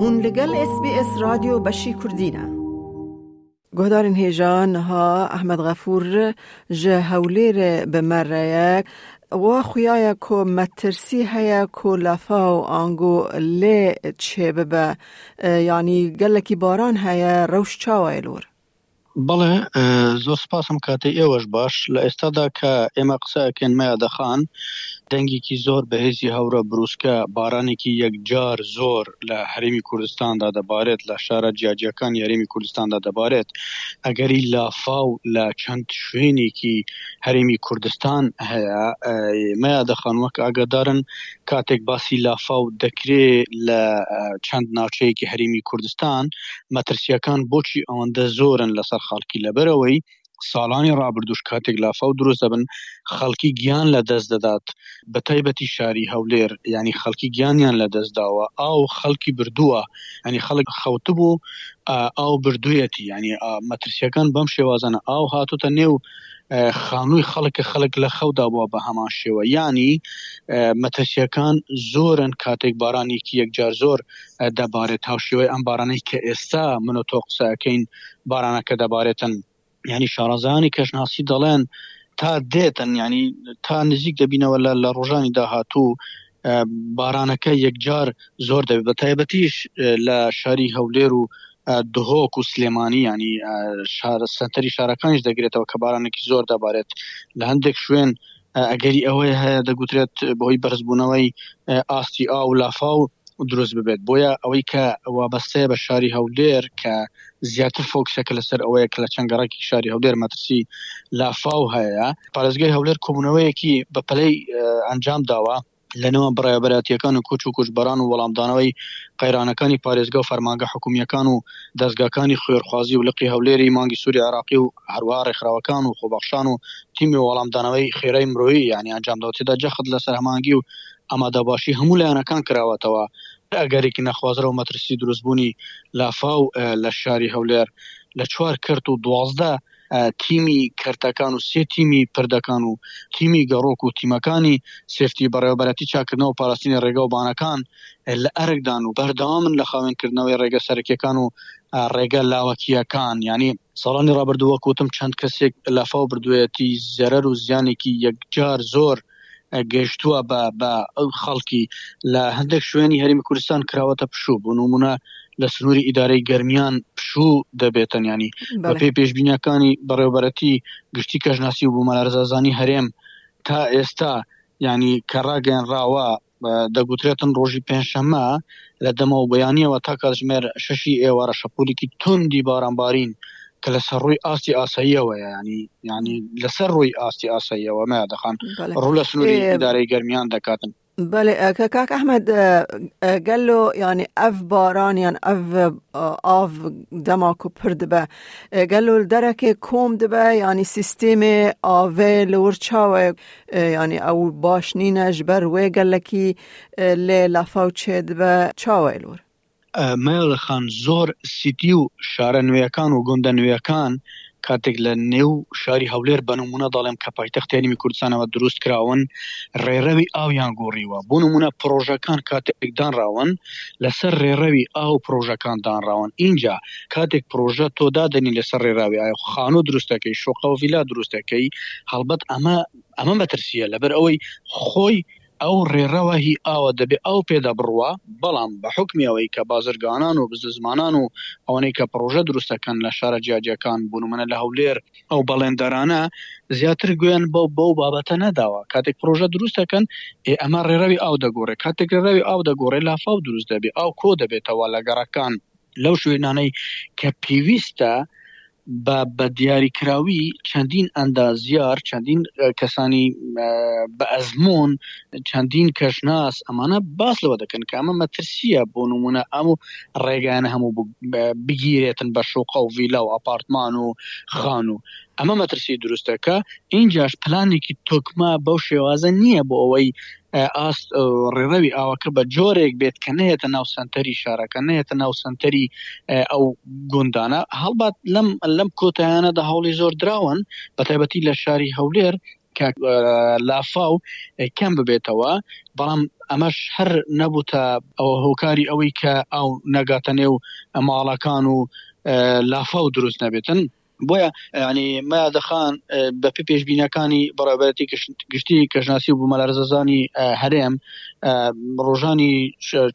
هون لەگەل ئێس بی ئێس رادیۆ بەشی کوردینە. گۆهدارین هێژا نها ئەحمەد غەفور ژە هەولێرێ بمەرەیە وا خویایە کۆ مەترسی هەیە کۆ لەفاو ئانگۆ لێ چێ ببە یانی گەلەکی باران هەیە رەوش چاوەیل ور؟ بەڵێ زۆر سپاسم کاتی ئێوەش باش لە ئێستادا کە ئێمە قسە ئەکەین مەیادە خان دەنگێکی زۆر بەهێزی هەورە بروسکە بارانێکی یەکجار زۆر لە هەرێمی کوردستاندا دەبارێت لە شارە جیاجیەکان یاریمی کوردستاندا دەبارێت ئەگەری لافاو لە چەند شوێنێکی هەرێمی کوردستان هەیە مەیادە خان وەک ئاگادارن کاتێک باسی لافاو دەکرێ لە چەند ناوچەیەکی هەرێمی کوردستان، مەترسییەکان بۆچی ئەوەندە زۆرن لەسەر خەڵکی؟ لەبەرئەوەی ساڵانی ڕابردووش کاتێک لافاو دروست دەبن، خەڵکی گیان لەدەست دەدات، بەتایبەتی شاری هەولێر، یانی خەڵکی گیانیان لەدەست داوە، ئاو خەڵکی بردووە، یانی خەڵک خەوتبوو ئاو بردوویەتی، یانی مەترسییەکان بەم شێوازانە، ئاو هاتۆتە نێو خانووی خەڵک کە خەڵک لە خەودا بووە بە هەمان شێوە یانی مەترسیەکان زۆرن کاتێک بارانێکی یەکجار زۆر دەبارێت هاوشێوەی ئەم بارانەی کە ئێستا من و تۆ قسەکەین بارانەکە دەبارێتن ینی شارەزانی کەشناسی دەڵێن تا دێتن ینی تا نزیک دەبینەوە لە لە ڕۆژانی داهاتوو بارانەکە یەکجار زۆر دەبێت بە تایبەتیش لە شاری هەولێر و دهۆک و سلێمانی ینی شار سەنتەری شارەکانیش دەگرێتەوە کە بارانێکی زۆر دەبارێت لە هەندێک شوێن ئەگەری ئەوەی هەیە دەگوترێت بەهۆی بەرزبوونەوەی ئاستی ئا و لافاو دروست ببێت بۆیە ئەوەی کە وابەستەیە بە شاری هەولێر کە زیاتر فۆکسەکە لەسەر ئەوەیە کە لە چەند گەڕەکی شاری هەولێر مەترسی لافاو هەیە پارێزگای هەولێر کۆبوونەوەیەکی بە پلەی ئەنجام داوە لە نێوان بەڕێوەبەراتیەکان و کوچ و کوچبەران و وەڵامدانەوەی قەیرانەکانی پارێزگا و فەرمانگە حکومیەکان و دەستگاکانی خوێرخوازی و لقی هەولێری مانگی سووری عراقی و هەروها ڕێکخراوەکان و خۆبەخشان و تیمی وەڵامدانەوەی خێرای مرۆیی یعنی ئەنجامداوتێدا جەخت لەسەر هەمانگی و ئەماداباشی هەموو لایەنەکان کراوەتەوە ئەگەرێکی نەخوازراو و مەترسی دروستبوونی لافاو لە شاری هەولێر لە چوار کەرت و دوازدە تیمی کەرتەکان و سێ تیمی پردەکان و تیمی گەڕۆک و تیمەکانی سێفتی بەڕێوەبەرەتی چاکردنەوە پاراستنی ڕێگا و بانەکان لە ئەرکدان و بەردەوامن لە خاوێنکردنەوەی ڕێگە سەرەکیەکان و ڕێگە لاوەکییەکان یانی ساڵانی ڕابردوو وەک وتم چەند کەسێک لافاو بردوویەتی زەرەر و زیانێکی یەکجار زۆر گەشتووە بە بە خەڵکی لە هەندێک شوێنی هەرمی کوردستان کراوەتە پشوو بوو نمونە لە سنووری ئیدارەی گەرمیان پشوو دەبێتن ینی بە پێی پێشبینەکانی بەڕێوبەرەتی گشتی کەژناسی و بوومەلارزازانی هەرێم تا ئێستا ینی کە ڕاگەیان ڕاوە دەگوترێتن ڕۆژی پێنجشەممە لە دەمەوە بەیانیەوە تا کاتژمێر شەشی ئێوارە شەپۆلێکی توندی بارانبارین کە لەسەر ڕووی ئاستی ئاساییەوە ینی ینی لەسەر ڕووی ئاستی ئاساییەوە مە دەخان ڕوو لە سنووری ئەدارەی گەرمیان دەکاتن بەێ کە کاک ئەحمد گەلۆ ینی ئەف بارانیان ئەف ئاڤ دەماک و پر دبە گەلۆل دەرەکێ کۆم دبە ینی سیستێمێ ئاێ لەور چاوە یعنی ئەو باش نینە ji ber wê gelekî lê lafew çêdibe çawa ê li wir؟ مەیڵە خان زۆر سیتی و شارە نوێیەکان و گوندە نوێیەکان کاتێک لە نێو شاری هەولێر بە نمونە دەڵێم کە پایتەخت یاریمی کوردستانەوە دروست کراون ڕێڕەوی ئاویان گۆڕیوە بۆ نمونە پرۆژەکان کاتێکدانراون لەسەر ڕێڕەوی ئاو پرۆژەکان دانراون اینجا کاتێک پرۆژە تۆ دادەنی لەسەر ڕێراوی ئایا خانوو دروستەکەی شۆقەوە ڤیلا دروستەکەی هەڵبەت ئەمە ئەمە مەترسیە لەبەر ئەوەی خۆی ئەو ڕێڕەوە هی ئاوە دەبێ ئەو پێدا بڕوە بەڵام بە حکمیەوەی کە بازرگانان و بزنزمانان و ئەوەنەی کە پرۆژە دروستەکەن لە شارە جیاجەکان بوون منە لە هەولێر ئەو بەڵێندەرانە زیاتر گوێن بەو بەو بابەتە نەداوە کاتێک پرۆژە دروستەکەن ئێ ئەمە ڕێڕەوی ئاو دەگۆڕێ کاتێک ڕێڕەوی ئاو دەگۆڕێ لافاو دروست دەبێ ئاو کۆ دەبێتەوە لە گەڕەکان لەو شوێنانەی کە پێویستە بە بە دیاریکراوی چەندین ئەندازیار چەندین کەسانی بە ئەزمون چەندین کەشناس ئەمانە باس لەوە دەکەن کە ئەمە مەترسیە بۆ نمونە ئەم و ڕێگانە هەموو بگیرێتن بە شوقە و ڤیلا و ئاپارتمان و خان و ئەمە مەترسی دروستەکە ئینجاش پلانێکی تۆکما بەو شێوازە نییە بۆ ئەوەی ئاست و ڕێڕەوی ئاوەکە بە جۆرێک بێت کە نەهێتە ناو سەنتەری شارەکە نەهێتە ناو سەنتەری ئەو گوندانە هەڵبات لەم لەم کۆتایانەدا هەوڵی زۆر دراون بە تایبەتی لە شاری هەولێر کە لافاو کەم ببێتەوە بەڵام ئەمەش هەر نەبووتە ئەوە هۆکاری ئەوەی کە ئەو نەگاتە نێو ماڵەکان و لافاو دروست نەبێتن بۆیە یانی مەادە خان بە پێ پێشبینەکانی بەڕێبەرەتی گشتی کەژناسی و بوومەلەرزەزانی هەرێم ڕۆژانی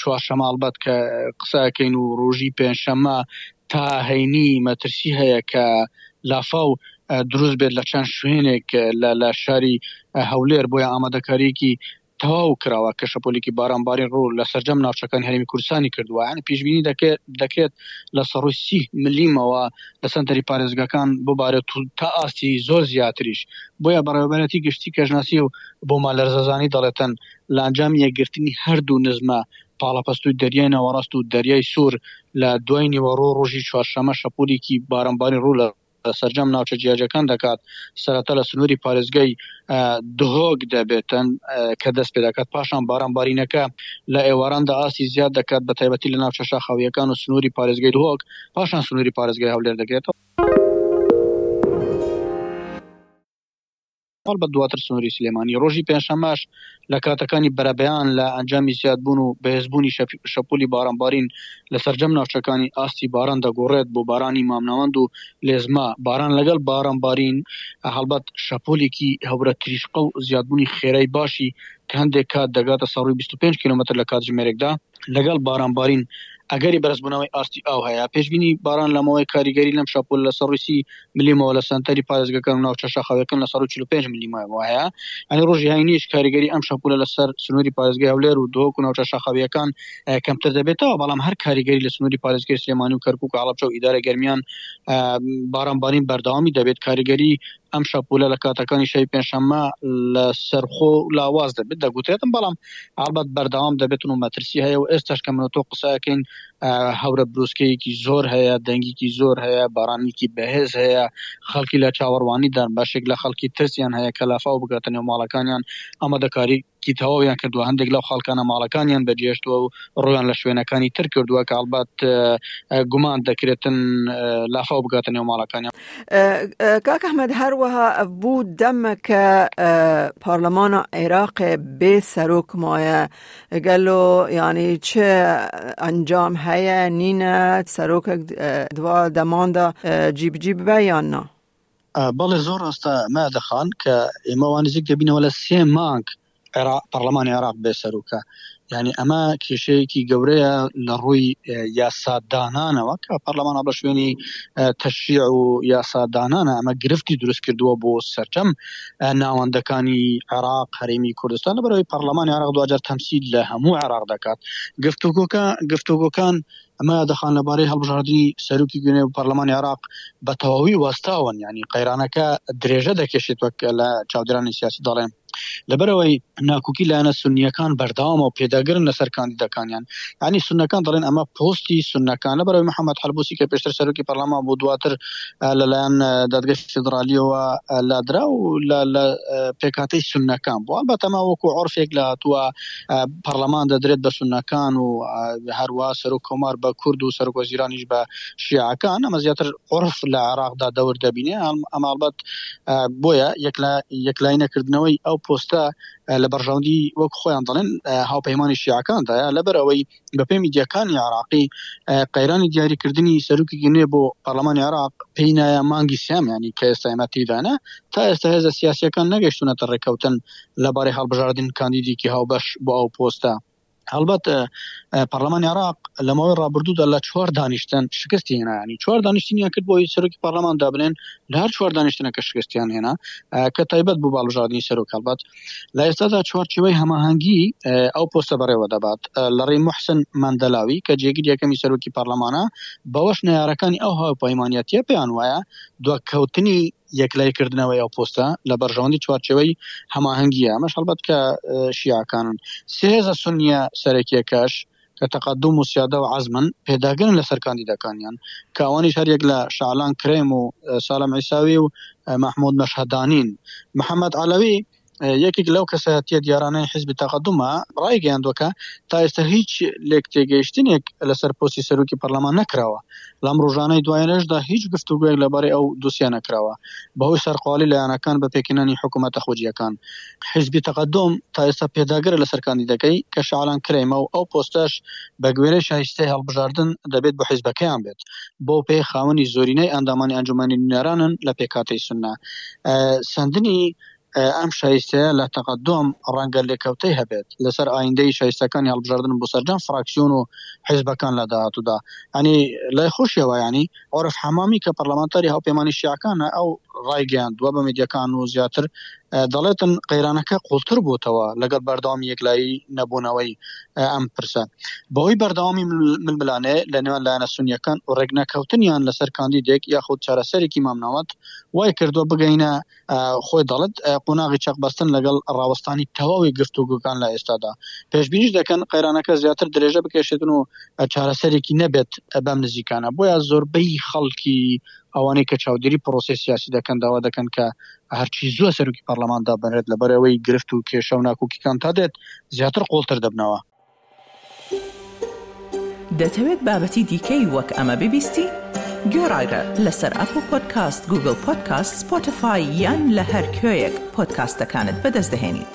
چوارشەماڵبەت کە قساکەین و ڕۆژی پێنجشەممە تا هەینی مەترسی هەیە کە لافاو دروست بێت لە چەند شوێنێک لە لە شاری هەولێر بۆیە ئامادەکاریکی تەواو کراوە کە شەپۆلێکی بارانبارین ڕوو لە سەرجەم ناوچەکانی هەرێمی کوردستانی کردووە، یانی پێشبینی دەکرێت لە سەڕووی سی ملیمەوە لە سەنتەری پارێزگاکان ببارێت و تا ئاستی زۆر زیاتریش، بۆیە بەڕێوەبەرایەتی گشتی کەشناسی و بوومەلەرزەزانی دەڵێتن لە ئەنجامی یەکگرتنی هەردوو نزمە پاڵەپەستووی دەریای ناوەڕاست و دەریای سوور لە دوای نیوەڕۆ ڕۆژی چوارشەممە شەپۆلێکی بارانبارین ڕوو لە سەرجەم ناوچە جیاجیاکان دەکات، سەرەتا لە سنووری پارێزگای دهۆک دەبێتن کە دەست پێ دەکات، پاشان باران بارینەکە لە ئێواراندا ئاستی زیاد دەکات بە تایبەتی لە ناوچە شاخاوییەکان و سنووری پارێزگای دهۆک، پاشان سنووری پارێزگای هەولێر دەگرێتەوە. هەڵبەت دواتر سنووری سلێمانی. ڕۆژی پێنجشەممەش لە کاتەکانی بەرەبەیان لە ئەنجامی زیادبوون و بەهێزبوونی شەپۆلی بارانبارین لە سەرجەم ناوچەکانی ئاستی باران دەگۆڕێت بۆ بارانی مامناوەند و لێزمە باران لەگەڵ بارانبارین هەڵبەت شەپۆلێکی هەورە تریشقە و زیادبوونی خێرای باشی کە هەندێک کات دەگاتە سەڕووی بیست و پێنج کیلۆمەتر لە کاتژمێرێکدا. لەگەڵ بارانبارین ئەگەری بەرزبوونەوەی ئاستی ئاو هەیە. پێشبینی باران لەمەوەی کاریگەری لەم شەپۆلە لەسەر ڕووی سی ملیمەوە لە سەنتەری پارێزگەکان و ناوچە شاخاوییەکان لەسەر ڕووی چل و پێنج ملیمەوە هەیە. یانی ڕۆژی هاینیش کاریگەری ئەم شەپۆلە لەسەر سنووری پارێزگای هەولێر و دهۆک و ناوچە شاخاوییەکان کەمتر دەبێتەوە، بەڵام هەر کاریگەری لە سنووری پارێزگای سلێمانی و کەرکووک و هەڵەبجە و ئیدارەی گەرمیان بارانبارین بەردەوامی دەبێت. کاریگەری ئەم شەپولە لە کاتەکانی شەوی پێنجشەممە لە سەرخۆ لاواز دەبێت دەگوترێتم بەڵام ئابەت بەردەوام دەبێتن و مەترسی هەیە و ئێستاش کە منە تۆ قساکەین هەورە برۆسکەیەکی زۆر هەیە دەنگیکی زۆر هەیە بارانێکی بەهێز هەیە خەڵکی لە چاوەڕوانیدان بەشێک لە خەڵکی ترسیان هەیە کە لافاو بگاتە نێو ماڵەکانیان ئەمە دەکاری ی تەواویان کردووە، هەندێک لەو خەڵکانە ماڵەکانیان بەجێهێشتووە و ڕوویان لە شوێنەکانی تر کردووە کە ئەڵبەت گومان دەکرێتن لافاو بکاتە نێو ماڵەکانیان. کاک ئەحمەد هەروەها بوو دەمە کە پارلەمانە عێراق بێ سەرۆک مایە گەلۆ یانی چ ئەنجام هەیە نینە سەرۆکە دوا دەماندا جیبجی ببە یان نا؟ بەڵێ زۆر ڕاستە مادە خان کە ئێمە وا نزیک دەبینەوە لە سێ مانگ پەرلەمانی عێراق بێ سەرروکە یعنی ئەمە کێشەیەکی گەورەیە لە ڕووی یاسادانانەوە کە پەرلەمانە بە شوێنی تەشیع و یاسادانانە ئەمە گرفتی دروست کردووە بۆ سەرجەم ناوەندەکانی عراق هەرێمی کوردستان لە بەرەوەی پەرلەمانی عراق دوجار تەمسیل لە هەموو عراق دەکات گفتوگۆکە گفتوگۆکان ئەمە دەخان لەبارەی هەڵبژاردنی سەرۆکی گوێنێ و پەرلەمانی عراق بە تەواوی وەستاون یعنی قەیرانەکە درێژە دەکێشێت وەک لە چاودێرانی سیاسی دەڵێن لەبەرەوەی ناکوکی لایەنە سنیەکان بەرداوامە و پێداگرن لەسەر کاندیدەکانیان ینی سنەکان دەڵێن ئەمە پۆستی سنەکان لەبەرەوەی محەممەد هەلبوسی کە پێشتر سەرۆکی پەرلەمان بۆ دواتر لەلایەن دەدگەی فدراالیەوە لادرا و لە پێکاتی سنەکان بووە بەتەما وەکو عرفێک لە هاتووە پەڕلەمان دەدرێت بە سوننەکان و هەروا سەرۆک کۆمار بە کورد و سەرۆک وەزیرانیش بە شیعەکان، ئەمە زیاتر عورف لە عێراقدا دەور دەبینێ، ئەمە ئەڵبەت بۆیە یەکلایینەکردنەوەی ئەو پۆستە لە بەڕژاوەندی وەک خۆیان دەڵێن هاوپەیمانی شیعەکاندایە، لەبەر ئەوەی بەپێی میدیاکانی عراقی قەیرانی دیاریکردنی سەرکێکی نوێ بۆ پەرلەمانی عراق پێینایە مانگی سیامیانی کە ئێستایمەتیدانە تا ئێستا هێزە سیاسیەکان نەگەشتونەتە ڕێککەوتن لەبارەی هەڵبژاردن کاندیدێکی هاوبەش بۆ ئەو پۆستە هەڵبەت پەرلەمانی عراق لەمەوەی ڕابردوودا لە چوار دانیشتن شکستی هێنانی چوار دانیشتنیان کرد بۆی سەرکی پەرلەمان دابنێن لە هەر چوار دانیشتنەکە شکستیان هێنا کە تایبەت بوو باڵژاردننی سەرۆک هەڵبەت لە ئێستادا چوارچێوەی هەماهەنگی ئەو پۆستە بەڕێوە دەبات لە ڕێی محسن مندەلاوی کە جێگیر یەکەمی سەرۆکی پەرلەمانە بەوەش نەیارەکانی ئەو هاوپەیمانەتە پێیان وایە دواکەوتنی یەکلایکردنەوەی ئەو پۆستە لە بەرژەوەندی چوارچێوەی هەماهەنگیە ئەمەش هەڵبەت کە شیاکانن سێزە سنیە سەرەکیەکەش کە تەقەدوم و سیادە و عەزمن، پێداگرن لەسەر کاندیدەکانیان، کە ئەوانیش هەریەک لە شەعلان کرێم و سالم عیساوی و مەحمود مەشهەدانین. محەمەد عەلەوی، یەکیک لەو کەسایەتییە دیارانەی حیزبی تەقەدومە، رایگەیاندوە کە تا ئێستا هیچ لێکتێگەیشتنێک لەسەر پۆستی سەرۆکی پەرلەمان نەکراوە، لەم رۆژانەی دوایینەشدا هیچ گفتوگۆیەک لەبارەی ئەو دۆسیە نەکراوە، بەهۆی سەرقاڵی لایەنەکان بە پێکهێنانی حکومەتە خۆجییەکان. حیزبی تەقەدوم تا ئێستا پێداگرە لەسەر کاندیدەکەی کە شەعلان کرەیمە و ئەو پۆستەش بە گوێرەی شایستەی هەڵبژاردن دەبێت بۆ حیزبەکەیان بێت، بەو پێیە خاوەنی زۆرینەی ئەندامانی ئەنجومەنی نوێنەرانن لە پێکهاتەی سوننە. سەندنی ئەم شایستەیە لە تەقەدوم ڕەنگە لێکەوتەی هەبێت لەسەر ئایندەی شایستەکانی هەڵبژاردن بۆ سەرجەم فراکسیۆن و حیزبەکان لە داهاتوودا. یانی لای خۆشیەوە یانی. عورف حەمامی کە پەرلەمانتاری هاوپەیمانی شیعەکانە ئەو ڕایگەیاندووە بە میدیەکان و زیاتر دەڵێتن قەیرانەکە قوڵتر بووتەوە لەگەڵ بەردەوامی یەکلایی نەبوونەوەی ئەم پرسە بەهۆی بەردەوامی ململانێ لە نێوان لایەنە سونیەکان و ڕێکنەکەوتنیان لەسەر کاندیدێک یاخود چارەسەرێکی مامناوەند وای کردووە بگەینە خۆی دەڵێت قۆناغی چەقبەستن لەگەڵ ڕاوەستانی تەواوی گفتوگوکان لە ئێستادا پێشبینیش دەکەن قەیرانەکە زیاتر درێژە بکێشێتن و چارەسەرێکی نەبێت بەم نزیکانە بۆیە زۆربەی خەڵکی ئەوانەی کە چاودێری پرۆسی سیاسی دەکەن داوا دەکەن کە هەرچی زووە سەرکی پەرلەماندا بنرێت لەبەرەوەی گرفت و کێشە و ناکۆکیکان تا دێت زیاتر قۆڵتر دەبنەوە دەتەوێت بابەتی دیکەی وەک ئەمە ببیستی؟ گۆڕاگرە لەسەر ئەپڵ پۆدکاست گوگڵ پۆدکاست سپۆتفای یان لە هەر کوێیەک پۆدکاستەکانت بەدەست دەهێنیت.